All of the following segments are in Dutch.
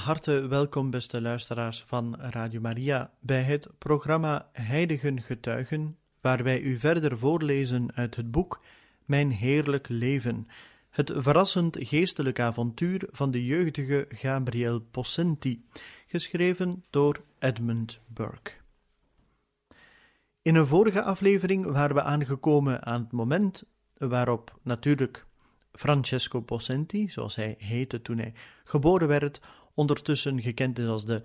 Harte welkom, beste luisteraars van Radio Maria, bij het programma Heiligen Getuigen, waar wij u verder voorlezen uit het boek Mijn Heerlijk Leven, het verrassend geestelijk avontuur van de jeugdige Gabriel Possenti, geschreven door Edmund Burke. In een vorige aflevering waren we aangekomen aan het moment waarop natuurlijk Francesco Possenti, zoals hij heette toen hij geboren werd, ondertussen gekend is als de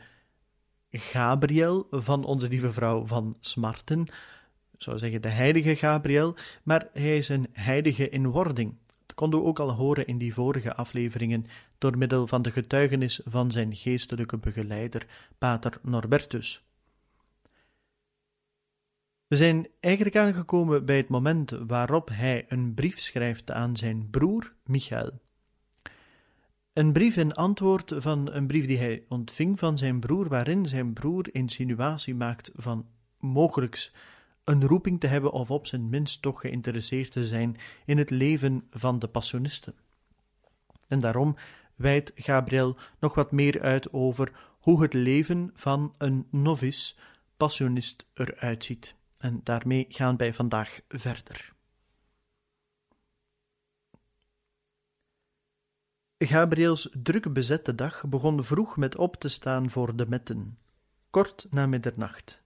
Gabriel van onze lieve vrouw van Smarten, ik zou zeggen de heilige Gabriel, maar hij is een heilige in wording. Dat konden we ook al horen in die vorige afleveringen door middel van de getuigenis van zijn geestelijke begeleider, Pater Norbertus. We zijn eigenlijk aangekomen bij het moment waarop hij een brief schrijft aan zijn broer Michael. Een brief in antwoord van een brief die hij ontving van zijn broer, waarin zijn broer insinuatie maakt van mogelijks een roeping te hebben of op zijn minst toch geïnteresseerd te zijn in het leven van de passionisten. En daarom wijdt Gabriel nog wat meer uit over hoe het leven van een novice passionist eruit ziet. En daarmee gaan wij vandaag verder. Gabriels druk bezette dag begon vroeg met op te staan voor de metten, kort na middernacht.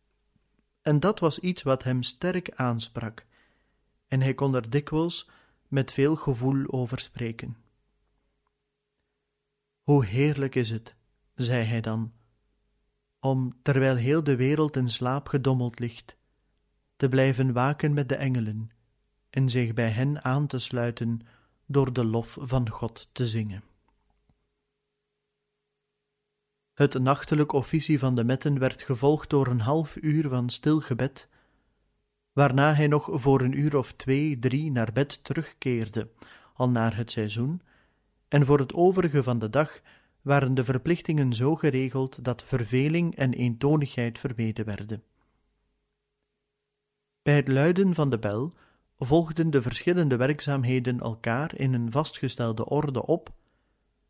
En dat was iets wat hem sterk aansprak, en hij kon er dikwijls met veel gevoel over spreken. Hoe heerlijk is het, zei hij dan, om, terwijl heel de wereld in slaap gedommeld ligt, te blijven waken met de engelen en zich bij hen aan te sluiten door de lof van God te zingen. Het nachtelijk officie van de metten werd gevolgd door een half uur van stil gebed, waarna hij nog voor een uur of twee, drie naar bed terugkeerde, al naar het seizoen, en voor het overige van de dag waren de verplichtingen zo geregeld dat verveling en eentonigheid vermeden werden. Bij het luiden van de bel volgden de verschillende werkzaamheden elkaar in een vastgestelde orde op,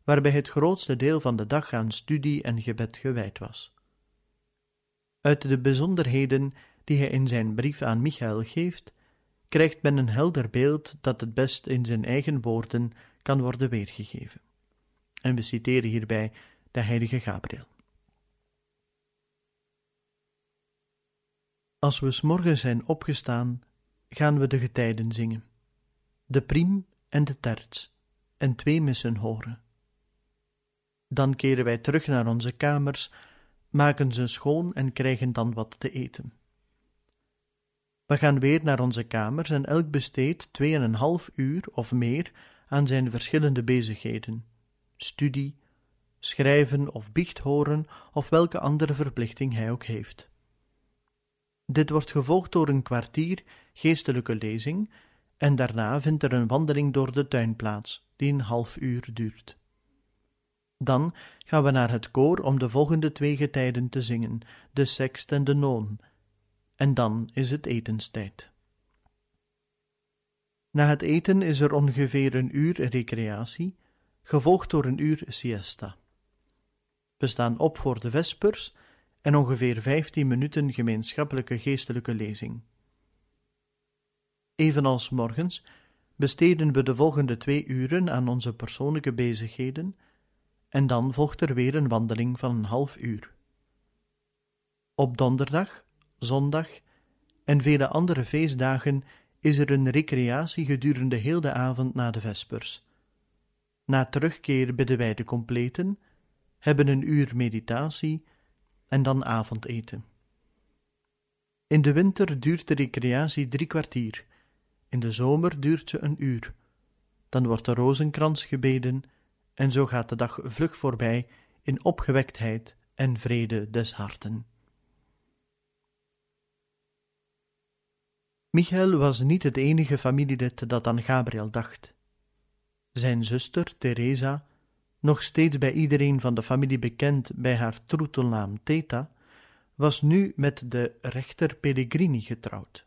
waarbij het grootste deel van de dag aan studie en gebed gewijd was. Uit de bijzonderheden die hij in zijn brief aan Michael geeft, krijgt men een helder beeld dat het best in zijn eigen woorden kan worden weergegeven. En we citeren hierbij de heilige Gabriel. Als we s morgens zijn opgestaan, gaan we de getijden zingen, de priem en de terts, en twee missen horen. Dan keren wij terug naar onze kamers, maken ze schoon en krijgen dan wat te eten. We gaan weer naar onze kamers en elk besteedt twee en een half uur of meer aan zijn verschillende bezigheden, studie, schrijven of biecht horen of welke andere verplichting hij ook heeft. Dit wordt gevolgd door een kwartier geestelijke lezing en daarna vindt er een wandeling door de tuin plaats, die een half uur duurt. Dan gaan we naar het koor om de volgende twee getijden te zingen, de sext en de noon, en dan is het etenstijd. Na het eten is er ongeveer een uur recreatie, gevolgd door een uur siesta. We staan op voor de vespers en ongeveer vijftien minuten gemeenschappelijke geestelijke lezing. Evenals morgens besteden we de volgende twee uren aan onze persoonlijke bezigheden en dan volgt er weer een wandeling van een half uur. Op donderdag, zondag en vele andere feestdagen is er een recreatie gedurende heel de avond na de vespers. Na terugkeer bidden wij de completen, hebben een uur meditatie en dan avondeten. In de winter duurt de recreatie drie kwartier In de zomer duurt ze een uur. Dan wordt de rozenkrans gebeden en zo gaat de dag vlug voorbij in opgewektheid en vrede des harten. Michael was niet het enige familielid dat aan Gabriel dacht. Zijn zuster, Teresa, nog steeds bij iedereen van de familie bekend bij haar troetelnaam Theta, was nu met de rechter Pellegrini getrouwd.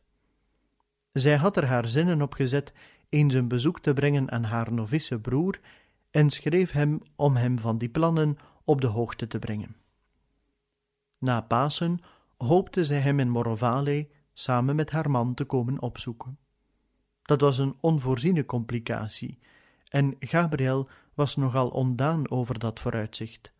Zij had er haar zinnen op gezet eens een bezoek te brengen aan haar novice broer en schreef hem om hem van die plannen op de hoogte te brengen. Na Pasen hoopte zij hem in Morovale samen met haar man te komen opzoeken. Dat was een onvoorziene complicatie, en Gabriel was nogal ondaan over dat vooruitzicht.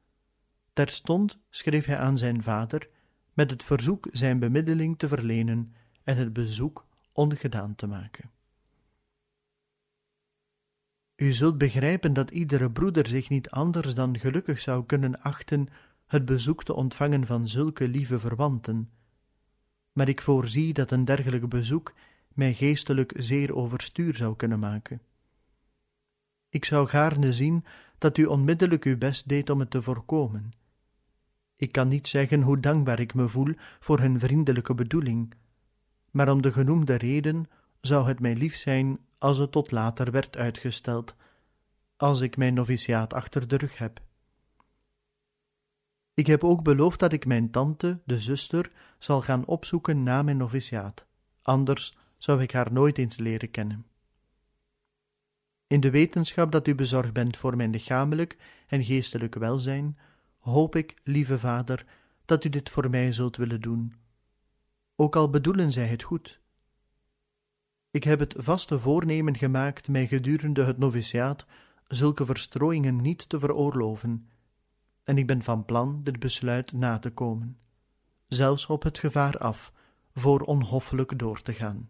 Terstond schreef hij aan zijn vader met het verzoek zijn bemiddeling te verlenen en het bezoek ongedaan te maken. U zult begrijpen dat iedere broeder zich niet anders dan gelukkig zou kunnen achten het bezoek te ontvangen van zulke lieve verwanten, maar ik voorzie dat een dergelijk bezoek mij geestelijk zeer overstuur zou kunnen maken. Ik zou gaarne zien dat u onmiddellijk uw best deed om het te voorkomen. Ik kan niet zeggen hoe dankbaar ik me voel voor hun vriendelijke bedoeling, maar om de genoemde reden zou het mij lief zijn als het tot later werd uitgesteld, als ik mijn noviciaat achter de rug heb. Ik heb ook beloofd dat ik mijn tante, de zuster, zal gaan opzoeken na mijn noviciaat, anders zou ik haar nooit eens leren kennen. In de wetenschap dat u bezorgd bent voor mijn lichamelijk en geestelijk welzijn, hoop ik, lieve vader, dat u dit voor mij zult willen doen. Ook al bedoelen zij het goed. Ik heb het vaste voornemen gemaakt mij gedurende het noviciaat zulke verstrooiingen niet te veroorloven, en ik ben van plan dit besluit na te komen, zelfs op het gevaar af voor onhoffelijk door te gaan.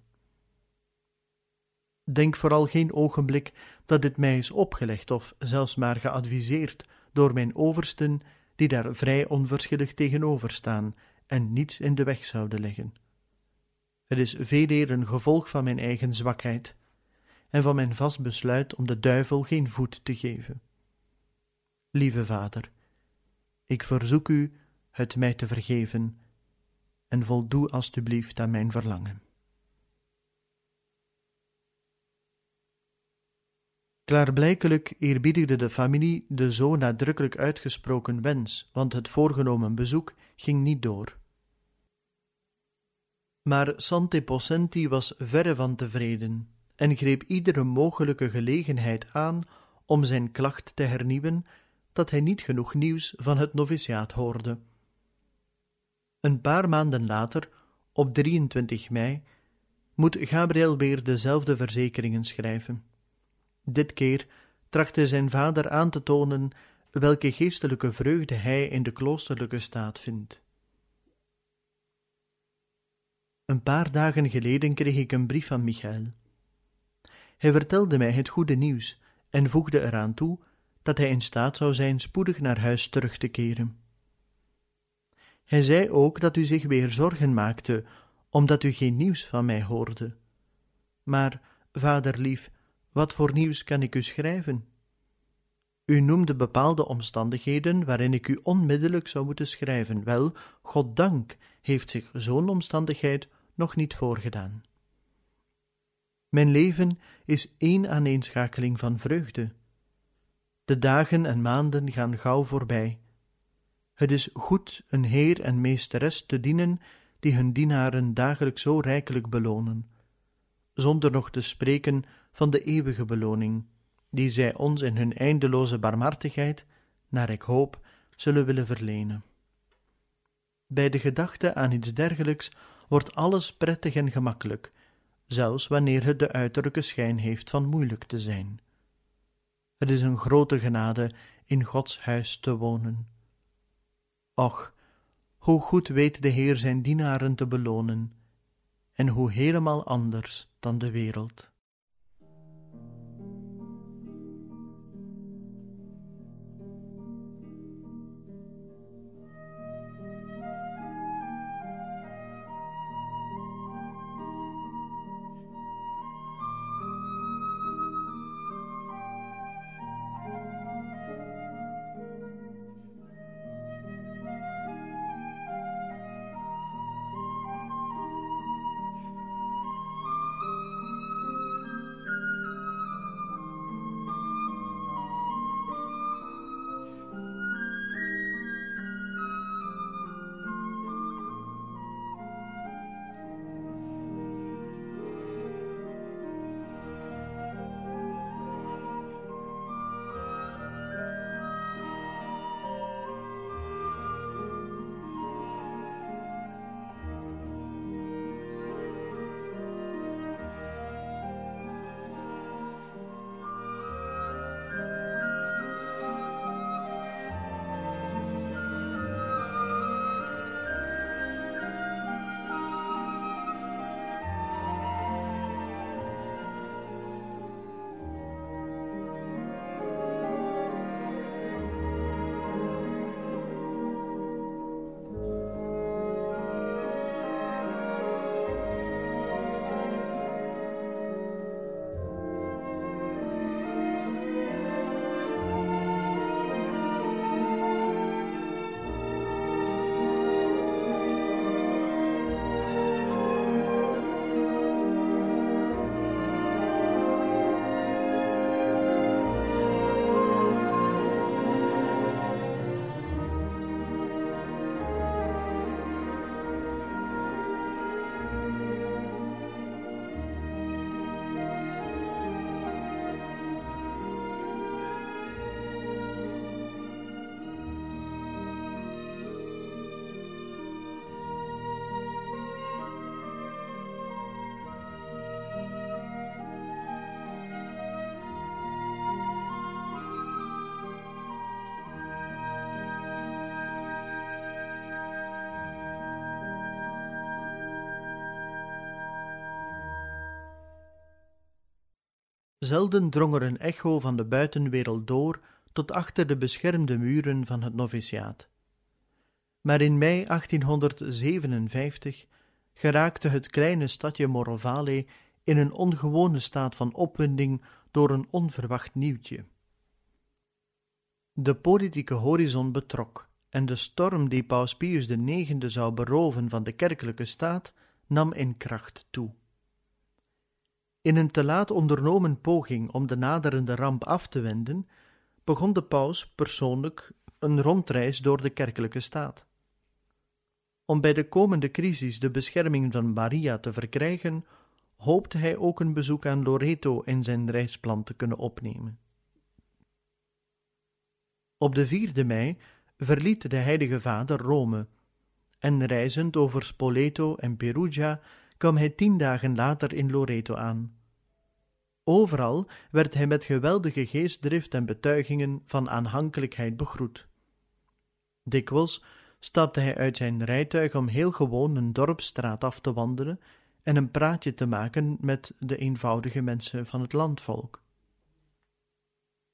Denk vooral geen ogenblik dat dit mij is opgelegd of zelfs maar geadviseerd door mijn oversten, die daar vrij onverschillig tegenover staan en niets in de weg zouden leggen. Het is veel eer een gevolg van mijn eigen zwakheid en van mijn vast besluit om de duivel geen voet te geven. Lieve vader, ik verzoek u het mij te vergeven en voldoe alstublieft aan mijn verlangen. Klaarblijkelijk eerbiedigde de familie de zo nadrukkelijk uitgesproken wens, want het voorgenomen bezoek ging niet door. Maar Sante Possenti was verre van tevreden en greep iedere mogelijke gelegenheid aan om zijn klacht te hernieuwen dat hij niet genoeg nieuws van het noviciaat hoorde. Een paar maanden later, op 23 mei, moet Gabriel weer dezelfde verzekeringen schrijven. Dit keer trachtte zijn vader aan te tonen welke geestelijke vreugde hij in de kloosterlijke staat vindt. Een paar dagen geleden kreeg ik een brief van Michael. Hij vertelde mij het goede nieuws en voegde eraan toe dat hij in staat zou zijn spoedig naar huis terug te keren. Hij zei ook dat u zich weer zorgen maakte, omdat u geen nieuws van mij hoorde. Maar, vaderlief, wat voor nieuws kan ik u schrijven? U noemde bepaalde omstandigheden waarin ik u onmiddellijk zou moeten schrijven. Wel, goddank heeft zich zo'n omstandigheid nog niet voorgedaan. Mijn leven is één aaneenschakeling van vreugde. De dagen en maanden gaan gauw voorbij. Het is goed een heer en meesteres te dienen die hun dienaren dagelijks zo rijkelijk belonen, zonder nog te spreken van de eeuwige beloning, die zij ons in hun eindeloze barmhartigheid, naar ik hoop, zullen willen verlenen. Bij de gedachte aan iets dergelijks wordt alles prettig en gemakkelijk, zelfs wanneer het de uiterlijke schijn heeft van moeilijk te zijn. Het is een grote genade in Gods huis te wonen. Och, hoe goed weet de Heer zijn dienaren te belonen, en hoe helemaal anders dan de wereld. Zelden drong er een echo van de buitenwereld door tot achter de beschermde muren van het noviciaat. Maar in mei 1857 geraakte het kleine stadje Morovale in een ongewone staat van opwinding door een onverwacht nieuwtje. De politieke horizon betrok en de storm die Paus Pius IX zou beroven van de kerkelijke staat nam in kracht toe. In een te laat ondernomen poging om de naderende ramp af te wenden, begon de paus persoonlijk een rondreis door de kerkelijke staat. Om bij de komende crisis de bescherming van Maria te verkrijgen, hoopte hij ook een bezoek aan Loreto in zijn reisplan te kunnen opnemen. Op de 4e mei verliet de heilige vader Rome en reizend over Spoleto en Perugia kwam hij tien dagen later in Loreto aan. Overal werd hij met geweldige geestdrift en betuigingen van aanhankelijkheid begroet. Dikwijls stapte hij uit zijn rijtuig om heel gewoon een dorpstraat af te wandelen en een praatje te maken met de eenvoudige mensen van het landvolk.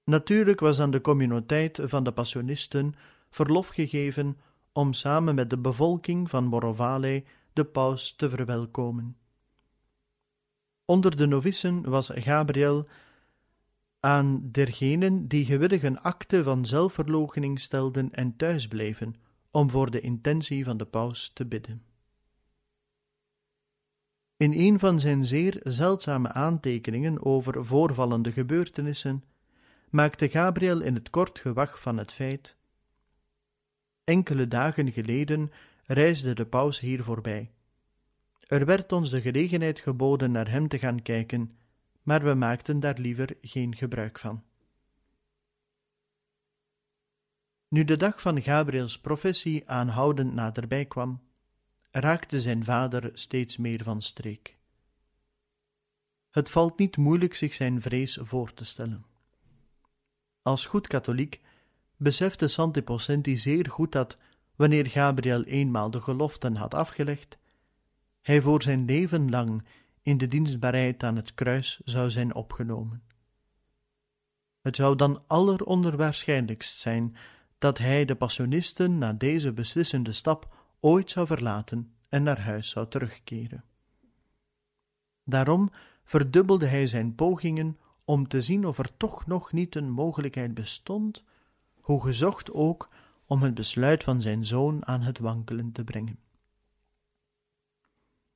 Natuurlijk was aan de communiteit van de Passionisten verlof gegeven om samen met de bevolking van Morovale de paus te verwelkomen. Onder de novicen was Gabriel aan dergenen die gewillig een akte van zelfverloochening stelden en thuisbleven, om voor de intentie van de paus te bidden. In een van zijn zeer zeldzame aantekeningen over voorvallende gebeurtenissen maakte Gabriel in het kort gewag van het feit Enkele dagen geleden reisde de paus hier voorbij. Er werd ons de gelegenheid geboden naar hem te gaan kijken, maar we maakten daar liever geen gebruik van. Nu de dag van Gabriels professie aanhoudend naderbij kwam, raakte zijn vader steeds meer van streek. Het valt niet moeilijk zich zijn vrees voor te stellen. Als goed katholiek besefte Santi Pocenti zeer goed dat, wanneer Gabriel eenmaal de geloften had afgelegd, hij voor zijn leven lang in de dienstbaarheid aan het kruis zou zijn opgenomen. Het zou dan alleronderwaarschijnlijkst zijn dat hij de passionisten na deze beslissende stap ooit zou verlaten en naar huis zou terugkeren. Daarom verdubbelde hij zijn pogingen om te zien of er toch nog niet een mogelijkheid bestond hoe gezocht ook, om het besluit van zijn zoon aan het wankelen te brengen.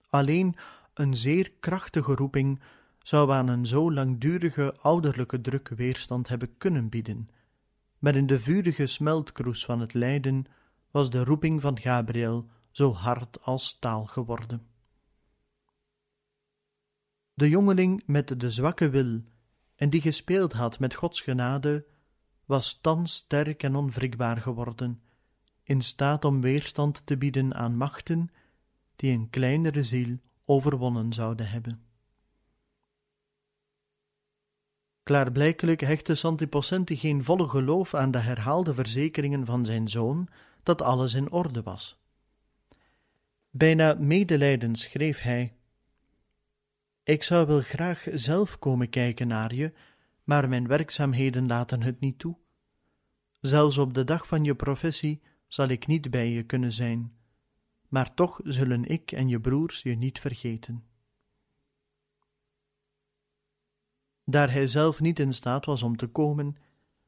Alleen een zeer krachtige roeping zou aan een zo langdurige ouderlijke druk weerstand hebben kunnen bieden, maar in de vurige smeltkroes van het lijden was de roeping van Gabriel zo hard als staal geworden. De jongeling met de zwakke wil en die gespeeld had met Gods genade, was thans sterk en onwrikbaar geworden, in staat om weerstand te bieden aan machten die een kleinere ziel overwonnen zouden hebben. Klaarblijkelijk hechtte Santipocenti geen volle geloof aan de herhaalde verzekeringen van zijn zoon dat alles in orde was. Bijna medelijdend schreef hij: Ik zou wel graag zelf komen kijken naar je, maar mijn werkzaamheden laten het niet toe. Zelfs op de dag van je professie zal ik niet bij je kunnen zijn, maar toch zullen ik en je broers je niet vergeten. Daar hij zelf niet in staat was om te komen,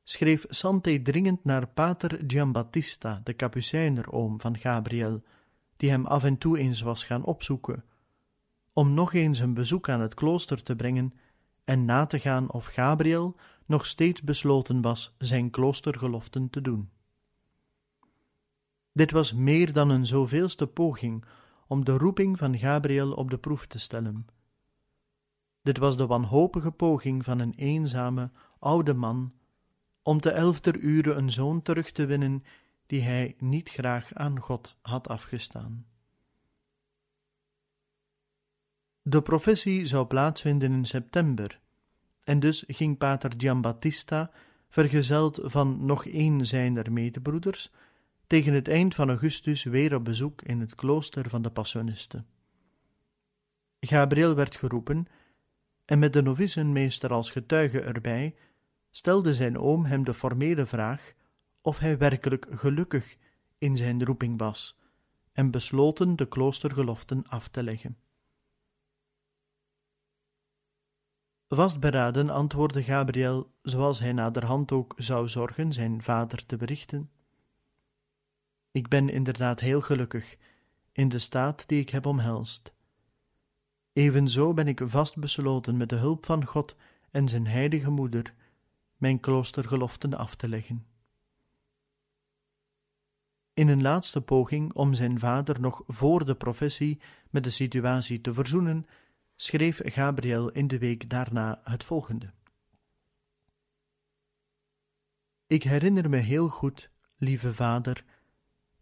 schreef Sante dringend naar pater Giambattista, de kapucijneroom van Gabriel, die hem af en toe eens was gaan opzoeken, om nog eens een bezoek aan het klooster te brengen en na te gaan of Gabriel nog steeds besloten was zijn kloostergeloften te doen. Dit was meer dan een zoveelste poging om de roeping van Gabriel op de proef te stellen. Dit was de wanhopige poging van een eenzame, oude man om te elfder ure een zoon terug te winnen die hij niet graag aan God had afgestaan. De professie zou plaatsvinden in september, en dus ging pater Giambattista, vergezeld van nog één zijner medebroeders, tegen het eind van augustus weer op bezoek in het klooster van de Passionisten. Gabriel werd geroepen, en met de novicenmeester als getuige erbij, stelde zijn oom hem de formele vraag of hij werkelijk gelukkig in zijn roeping was, en besloten de kloostergeloften af te leggen. Vastberaden antwoordde Gabriel, zoals hij naderhand ook zou zorgen zijn vader te berichten. Ik ben inderdaad heel gelukkig in de staat die ik heb omhelst. Evenzo ben ik vastbesloten met de hulp van God en zijn heilige moeder mijn kloostergeloften af te leggen. In een laatste poging om zijn vader nog voor de professie met de situatie te verzoenen, schreef Gabriel in de week daarna het volgende. Ik herinner me heel goed, lieve vader,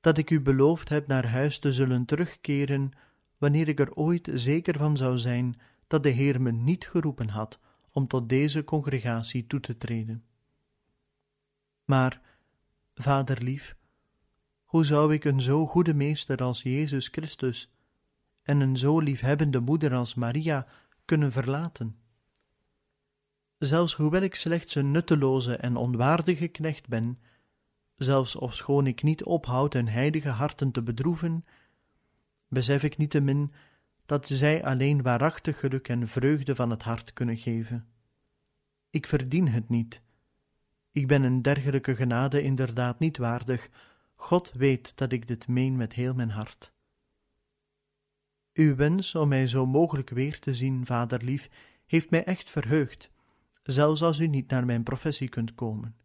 dat ik u beloofd heb naar huis te zullen terugkeren wanneer ik er ooit zeker van zou zijn dat de Heer me niet geroepen had om tot deze congregatie toe te treden. Maar, vaderlief, hoe zou ik een zo goede meester als Jezus Christus en een zo liefhebbende moeder als Maria kunnen verlaten? Zelfs hoewel ik slechts een nutteloze en onwaardige knecht ben, zelfs ofschoon ik niet ophoud hun heilige harten te bedroeven, besef ik niettemin dat zij alleen waarachtig geluk en vreugde van het hart kunnen geven. Ik verdien het niet. Ik ben een dergelijke genade inderdaad niet waardig. God weet dat ik dit meen met heel mijn hart. Uw wens om mij zo mogelijk weer te zien, vaderlief, heeft mij echt verheugd, zelfs als u niet naar mijn professie kunt komen.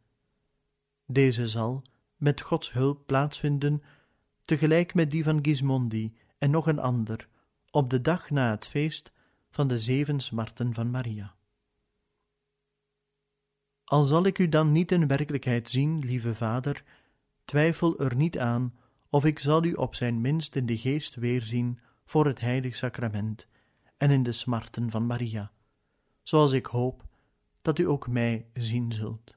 Deze zal, met Gods hulp, plaatsvinden, tegelijk met die van Gismondi en nog een ander, op de dag na het feest van de zeven smarten van Maria. Al zal ik u dan niet in werkelijkheid zien, lieve vader, twijfel er niet aan of ik zal u op zijn minst in de geest weerzien voor het heilig sacrament en in de smarten van Maria, zoals ik hoop dat u ook mij zien zult.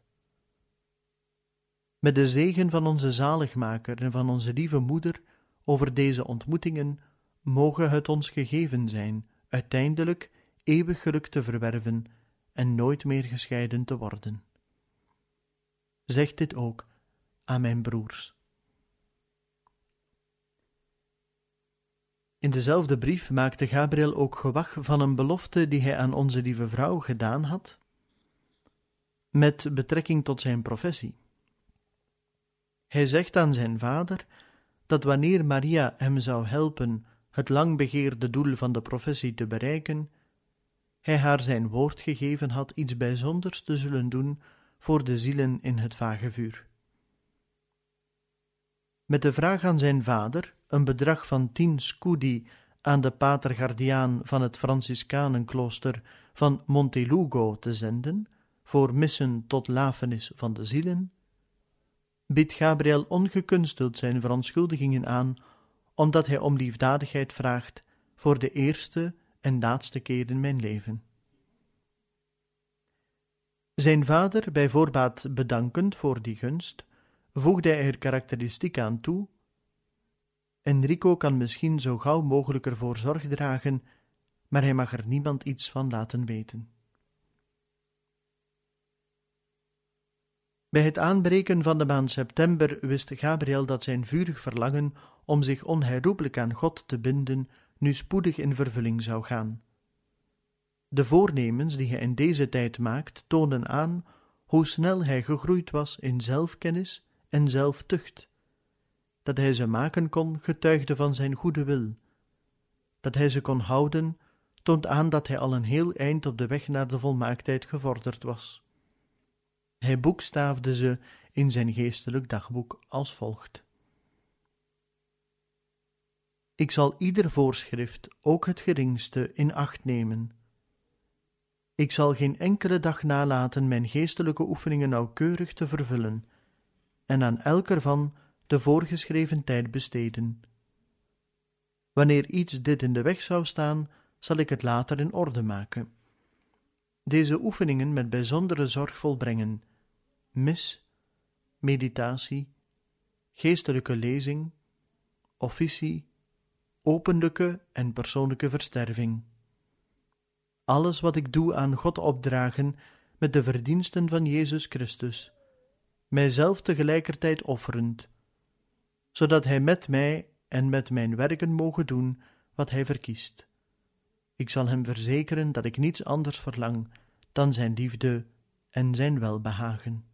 Met de zegen van onze zaligmaker en van onze lieve moeder over deze ontmoetingen mogen het ons gegeven zijn uiteindelijk eeuwig geluk te verwerven en nooit meer gescheiden te worden. Zeg dit ook aan mijn broers. In dezelfde brief maakte Gabriel ook gewag van een belofte die hij aan onze lieve vrouw gedaan had, met betrekking tot zijn professie. Hij zegt aan zijn vader dat wanneer Maria hem zou helpen het lang begeerde doel van de professie te bereiken, hij haar zijn woord gegeven had iets bijzonders te zullen doen voor de zielen in het vage vuur. Met de vraag aan zijn vader een bedrag van tien scudi aan de pater van het Franciscanenklooster van Montelugo te zenden, voor missen tot lafenis van de zielen, biedt Gabriel ongekunsteld zijn verontschuldigingen aan, omdat hij om liefdadigheid vraagt voor de eerste en laatste keer in mijn leven. Zijn vader, bij voorbaat bedankend voor die gunst, voegde hij er karakteristiek aan toe. Enrico kan misschien zo gauw mogelijk ervoor zorg dragen, maar hij mag er niemand iets van laten weten. Bij het aanbreken van de maand september wist Gabriel dat zijn vurig verlangen om zich onherroepelijk aan God te binden nu spoedig in vervulling zou gaan. De voornemens die hij in deze tijd maakt, tonen aan hoe snel hij gegroeid was in zelfkennis en zelftucht. Dat hij ze maken kon, getuigde van zijn goede wil. Dat hij ze kon houden, toont aan dat hij al een heel eind op de weg naar de volmaaktheid gevorderd was. Hij boekstaafde ze in zijn geestelijk dagboek als volgt. Ik zal ieder voorschrift, ook het geringste, in acht nemen. Ik zal geen enkele dag nalaten mijn geestelijke oefeningen nauwkeurig te vervullen en aan elk ervan de voorgeschreven tijd besteden. Wanneer iets dit in de weg zou staan, zal ik het later in orde maken. Deze oefeningen met bijzondere zorg volbrengen mis, meditatie, geestelijke lezing, officie, openlijke en persoonlijke versterving. alles wat ik doe aan God opdragen met de verdiensten van Jezus Christus, mijzelf tegelijkertijd offerend, zodat Hij met mij en met mijn werken mogen doen wat Hij verkiest. Ik zal Hem verzekeren dat ik niets anders verlang dan Zijn liefde en Zijn welbehagen.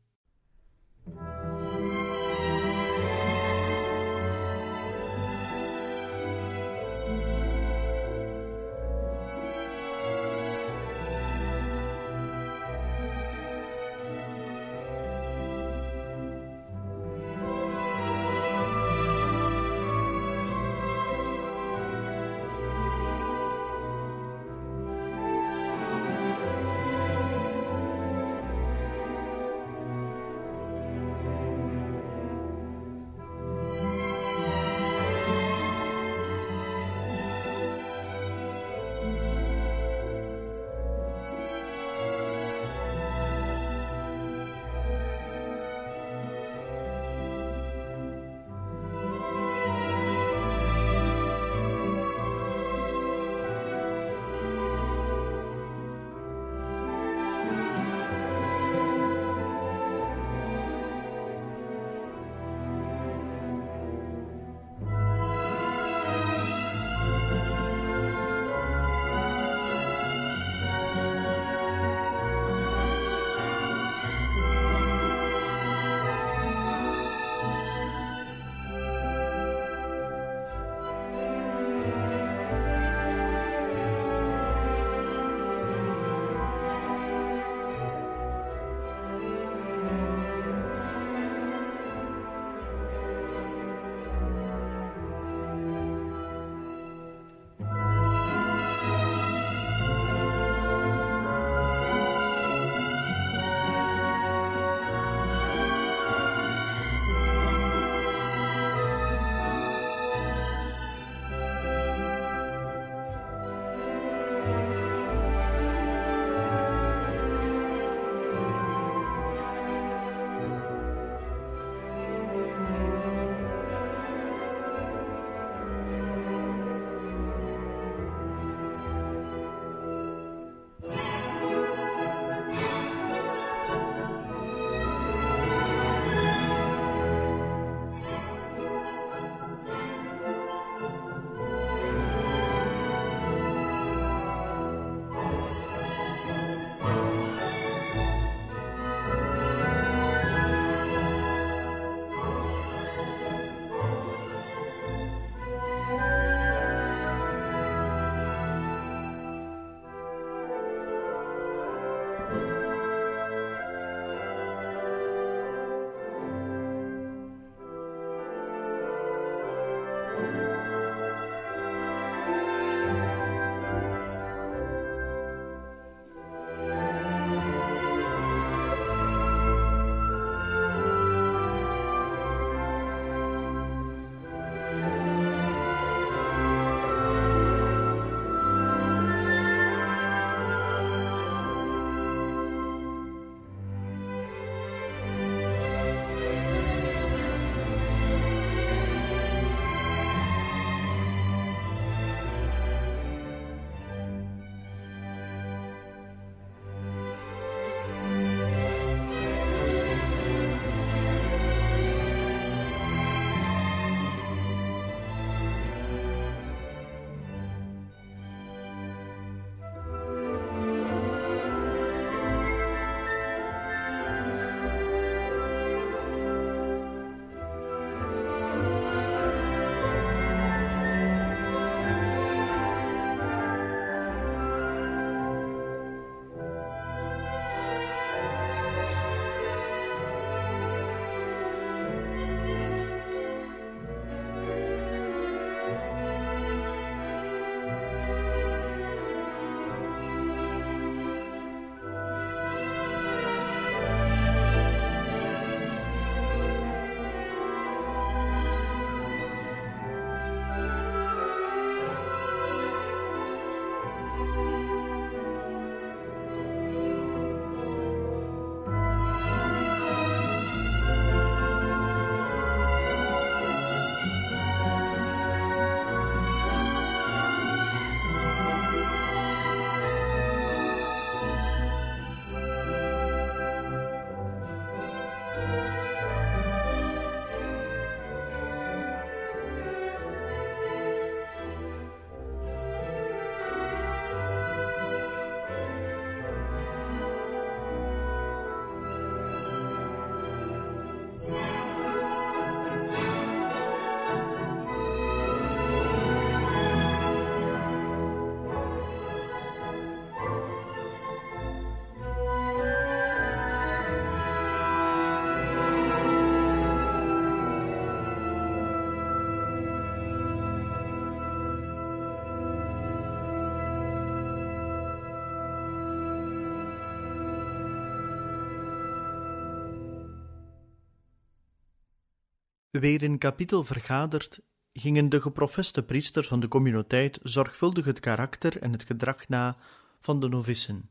Weer in kapittel vergaderd, gingen de geprofeste priesters van de communiteit zorgvuldig het karakter en het gedrag na van de novissen,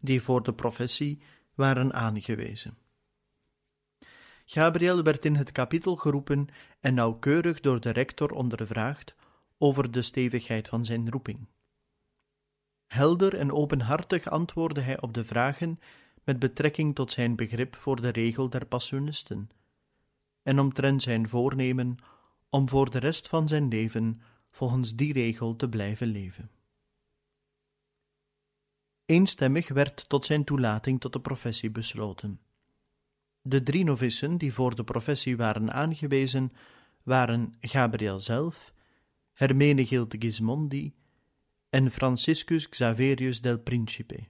die voor de professie waren aangewezen. Gabriel werd in het kapittel geroepen en nauwkeurig door de rector ondervraagd over de stevigheid van zijn roeping. Helder en openhartig antwoordde hij op de vragen met betrekking tot zijn begrip voor de regel der passionisten en omtrent zijn voornemen om voor de rest van zijn leven volgens die regel te blijven leven. Eenstemmig werd tot zijn toelating tot de professie besloten. De drie novissen die voor de professie waren aangewezen waren Gabriel zelf, Hermenegilde Gismondi en Franciscus Xaverius del Principe.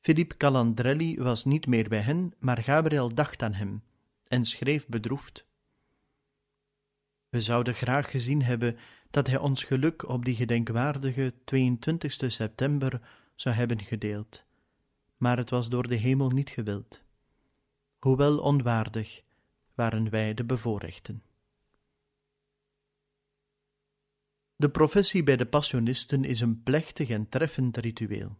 Philippe Calandrelli was niet meer bij hen, maar Gabriel dacht aan hem en schreef bedroefd. We zouden graag gezien hebben dat hij ons geluk op die gedenkwaardige 22 september zou hebben gedeeld, maar het was door de hemel niet gewild. Hoewel onwaardig, waren wij de bevoorrechten. De professie bij de Passionisten is een plechtig en treffend ritueel.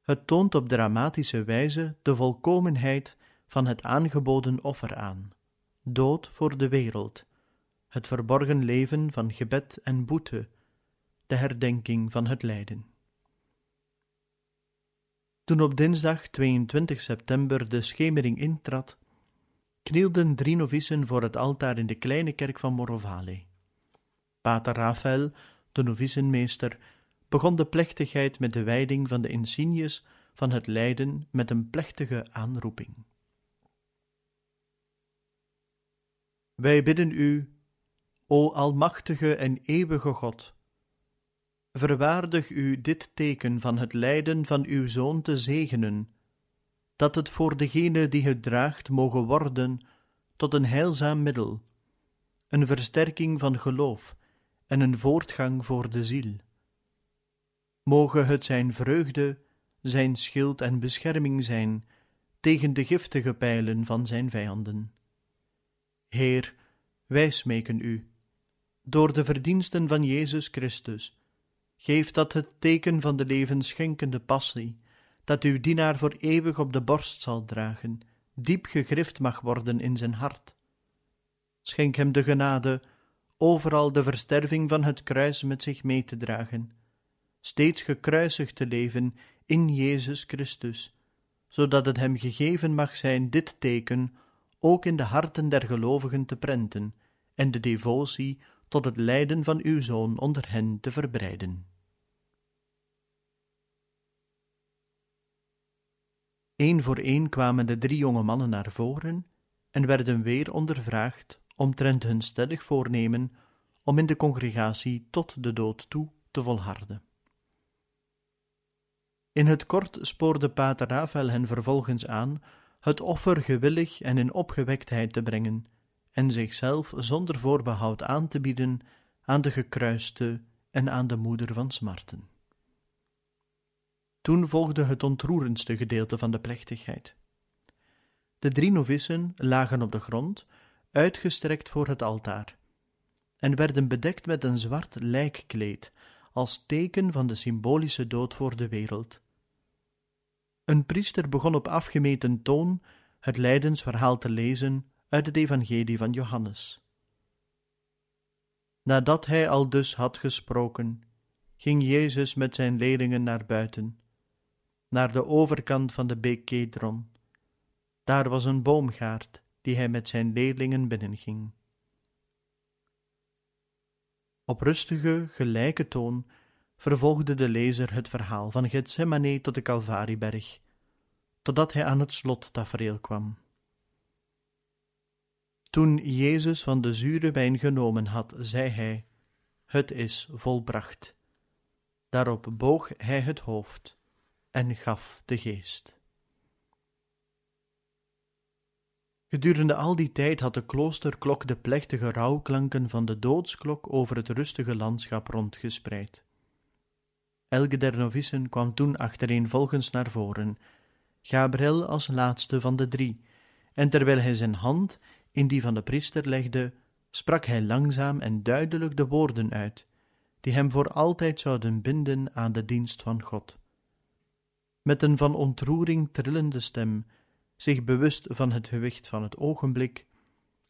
Het toont op dramatische wijze de volkomenheid van het aangeboden offer aan, dood voor de wereld, het verborgen leven van gebed en boete, de herdenking van het lijden. Toen op dinsdag 22 september de schemering intrad, knielden drie novissen voor het altaar in de kleine kerk van Morovale. Pater Rafael, de novicenmeester, begon de plechtigheid met de wijding van de insignes van het lijden met een plechtige aanroeping. Wij bidden u, o Almachtige en eeuwige God, verwaardig u dit teken van het lijden van uw Zoon te zegenen, dat het voor degene die het draagt mogen worden tot een heilzaam middel, een versterking van geloof en een voortgang voor de ziel. Moge het zijn vreugde, zijn schild en bescherming zijn tegen de giftige pijlen van zijn vijanden. Heer, wij smeken u, door de verdiensten van Jezus Christus, geef dat het teken van de levensschenkende passie, dat uw dienaar voor eeuwig op de borst zal dragen, diep gegrift mag worden in zijn hart. Schenk hem de genade overal de versterving van het kruis met zich mee te dragen, steeds gekruisigd te leven in Jezus Christus, zodat het hem gegeven mag zijn dit teken ook in de harten der gelovigen te prenten en de devotie tot het lijden van uw Zoon onder hen te verbreiden. Eén voor één kwamen de drie jonge mannen naar voren en werden weer ondervraagd omtrent hun stellig voornemen om in de congregatie tot de dood toe te volharden. In het kort spoorde pater Rafael hen vervolgens aan het offer gewillig en in opgewektheid te brengen en zichzelf zonder voorbehoud aan te bieden aan de gekruiste en aan de moeder van smarten. Toen volgde het ontroerendste gedeelte van de plechtigheid. De drie novissen lagen op de grond, uitgestrekt voor het altaar, en werden bedekt met een zwart lijkkleed, als teken van de symbolische dood voor de wereld. Een priester begon op afgemeten toon het lijdensverhaal te lezen uit het Evangelie van Johannes. Nadat hij al dus had gesproken, ging Jezus met zijn leerlingen naar buiten, naar de overkant van de beek Kedron. Daar was een boomgaard, die hij met zijn leerlingen binnenging. Op rustige, gelijke toon vervolgde de lezer het verhaal van Gethsemane tot de Calvarieberg, totdat hij aan het slottafereel kwam. Toen Jezus van de zure wijn genomen had, zei hij: Het is volbracht. Daarop boog hij het hoofd en gaf de geest. Gedurende al die tijd had de kloosterklok de plechtige rouwklanken van de doodsklok over het rustige landschap rondgespreid. Elke der novissen kwam toen achtereenvolgens naar voren, Gabriel als laatste van de drie, en terwijl hij zijn hand in die van de priester legde, sprak hij langzaam en duidelijk de woorden uit, die hem voor altijd zouden binden aan de dienst van God. Met een van ontroering trillende stem, zich bewust van het gewicht van het ogenblik,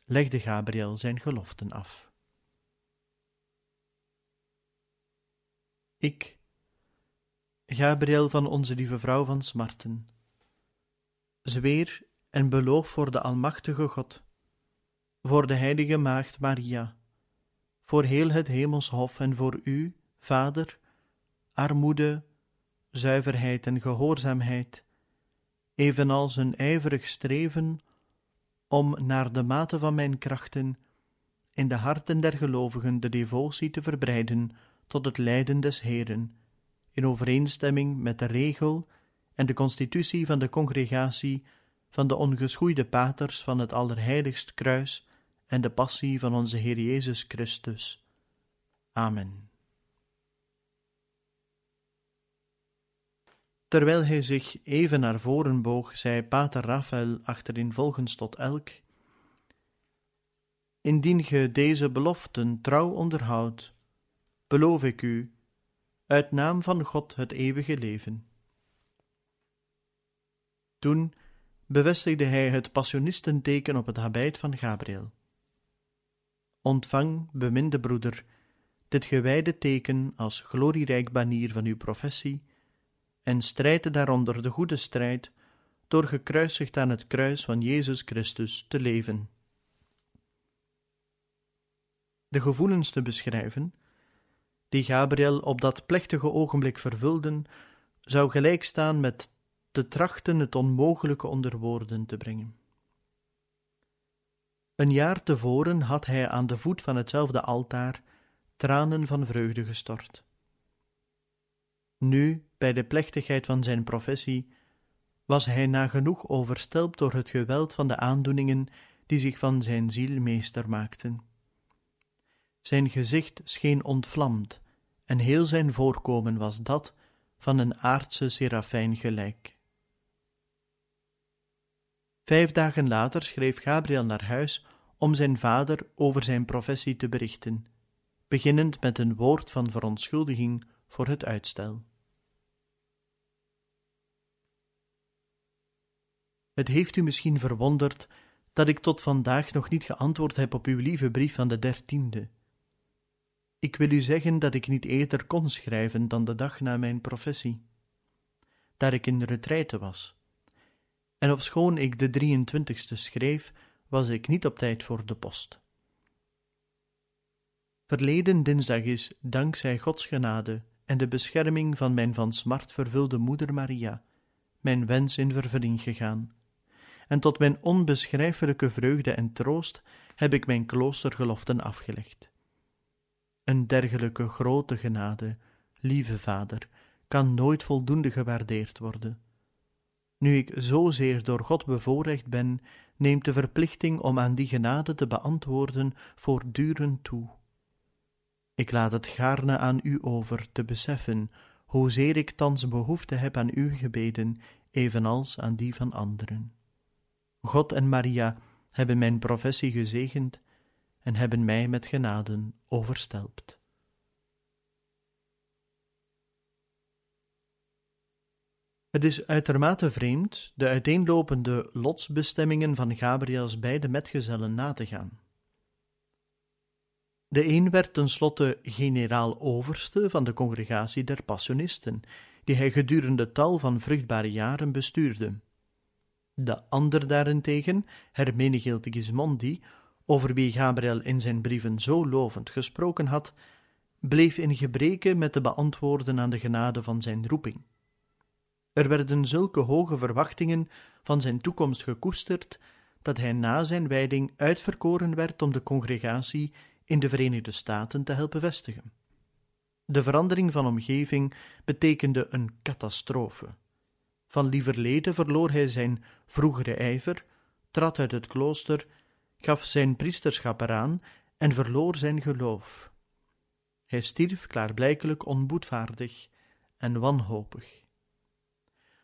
legde Gabriel zijn geloften af. Ik, Gabriel van onze lieve vrouw van Smarten, zweer en beloof voor de Almachtige God, voor de heilige Maagd Maria, voor heel het hemelshof en voor u, Vader, armoede, zuiverheid en gehoorzaamheid, evenals een ijverig streven om naar de mate van mijn krachten in de harten der gelovigen de devotie te verbreiden tot het lijden des Heeren, in overeenstemming met de regel en de constitutie van de congregatie van de ongeschoeide paters van het Allerheiligst Kruis en de passie van onze Heer Jezus Christus. Amen. Terwijl hij zich even naar voren boog, zei pater Raphaël achtereenvolgens tot elk: Indien ge deze beloften trouw onderhoudt, beloof ik u, uit naam van God het eeuwige leven. Toen bevestigde hij het passionistenteken op het habit van Gabriel. Ontvang, beminde broeder, dit gewijde teken als glorierijk banier van uw professie, en strijd daaronder de goede strijd, door gekruisigd aan het kruis van Jezus Christus te leven. De gevoelens te beschrijven, die Gabriel op dat plechtige ogenblik vervulden, zou gelijk staan met te trachten het onmogelijke onder woorden te brengen. Een jaar tevoren had hij aan de voet van hetzelfde altaar tranen van vreugde gestort. Nu, bij de plechtigheid van zijn professie, was hij nagenoeg overstelpt door het geweld van de aandoeningen die zich van zijn ziel meester maakten. Zijn gezicht scheen ontvlamd, en heel zijn voorkomen was dat van een aardse serafijn gelijk. Vijf dagen later schreef Gabriel naar huis om zijn vader over zijn professie te berichten, beginnend met een woord van verontschuldiging voor het uitstel. Het heeft u misschien verwonderd dat ik tot vandaag nog niet geantwoord heb op uw lieve brief van de dertiende. Ik wil u zeggen dat ik niet eerder kon schrijven dan de dag na mijn professie, daar ik in de retraite was. En ofschoon ik de 23ste schreef, was ik niet op tijd voor de post. Verleden dinsdag is, dankzij Gods genade en de bescherming van mijn van smart vervulde moeder Maria, mijn wens in vervulling gegaan. En tot mijn onbeschrijfelijke vreugde en troost heb ik mijn kloostergeloften afgelegd. Een dergelijke grote genade, lieve vader, kan nooit voldoende gewaardeerd worden. Nu ik zozeer door God bevoorrecht ben, neemt de verplichting om aan die genade te beantwoorden voortdurend toe. Ik laat het gaarne aan u over te beseffen hoezeer ik thans behoefte heb aan uw gebeden, evenals aan die van anderen. God en Maria hebben mijn professie gezegend en hebben mij met genaden overstelpt. Het is uitermate vreemd de uiteenlopende lotsbestemmingen van Gabriels beide metgezellen na te gaan. De een werd tenslotte generaal-overste van de congregatie der Passionisten, die hij gedurende tal van vruchtbare jaren bestuurde. De ander daarentegen, Hermenegild Gismondi, over wie Gabriel in zijn brieven zo lovend gesproken had, bleef in gebreke met te beantwoorden aan de genade van zijn roeping. Er werden zulke hoge verwachtingen van zijn toekomst gekoesterd, dat hij na zijn wijding uitverkoren werd om de congregatie in de Verenigde Staten te helpen vestigen. De verandering van omgeving betekende een catastrofe. Van lieverlede verloor hij zijn vroegere ijver, trad uit het klooster, gaf zijn priesterschap eraan en verloor zijn geloof. Hij stierf klaarblijkelijk onboedvaardig en wanhopig.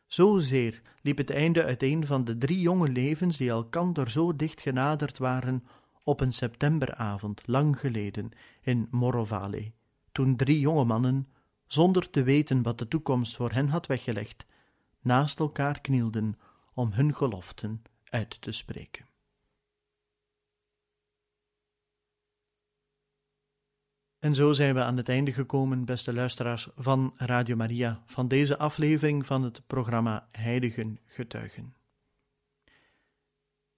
Zozeer liep het einde uiteen van de drie jonge levens die elkander zo dicht genaderd waren op een septemberavond lang geleden in Morovale, toen drie jonge mannen, zonder te weten wat de toekomst voor hen had weggelegd, naast elkaar knielden om hun geloften uit te spreken. En zo zijn we aan het einde gekomen, beste luisteraars van Radio Maria, van deze aflevering van het programma Heiligen Getuigen.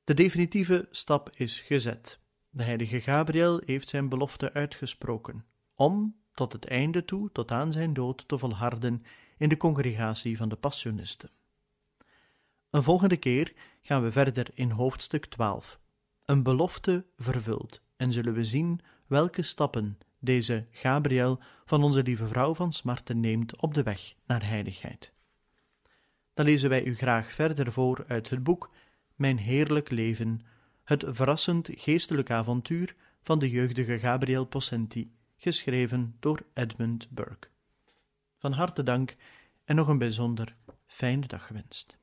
De definitieve stap is gezet. De heilige Gabriel heeft zijn belofte uitgesproken om tot het einde toe, tot aan zijn dood, te volharden in de congregatie van de Passionisten. Een volgende keer gaan we verder in hoofdstuk 12. Een belofte vervuld en zullen we zien welke stappen deze Gabriel van onze lieve vrouw van Smarten neemt op de weg naar heiligheid. Dan lezen wij u graag verder voor uit het boek Mijn heerlijk leven, het verrassend geestelijk avontuur van de jeugdige Gabriel Possenti, geschreven door Edmund Burke. Van harte dank en nog een bijzonder fijne dag gewenst.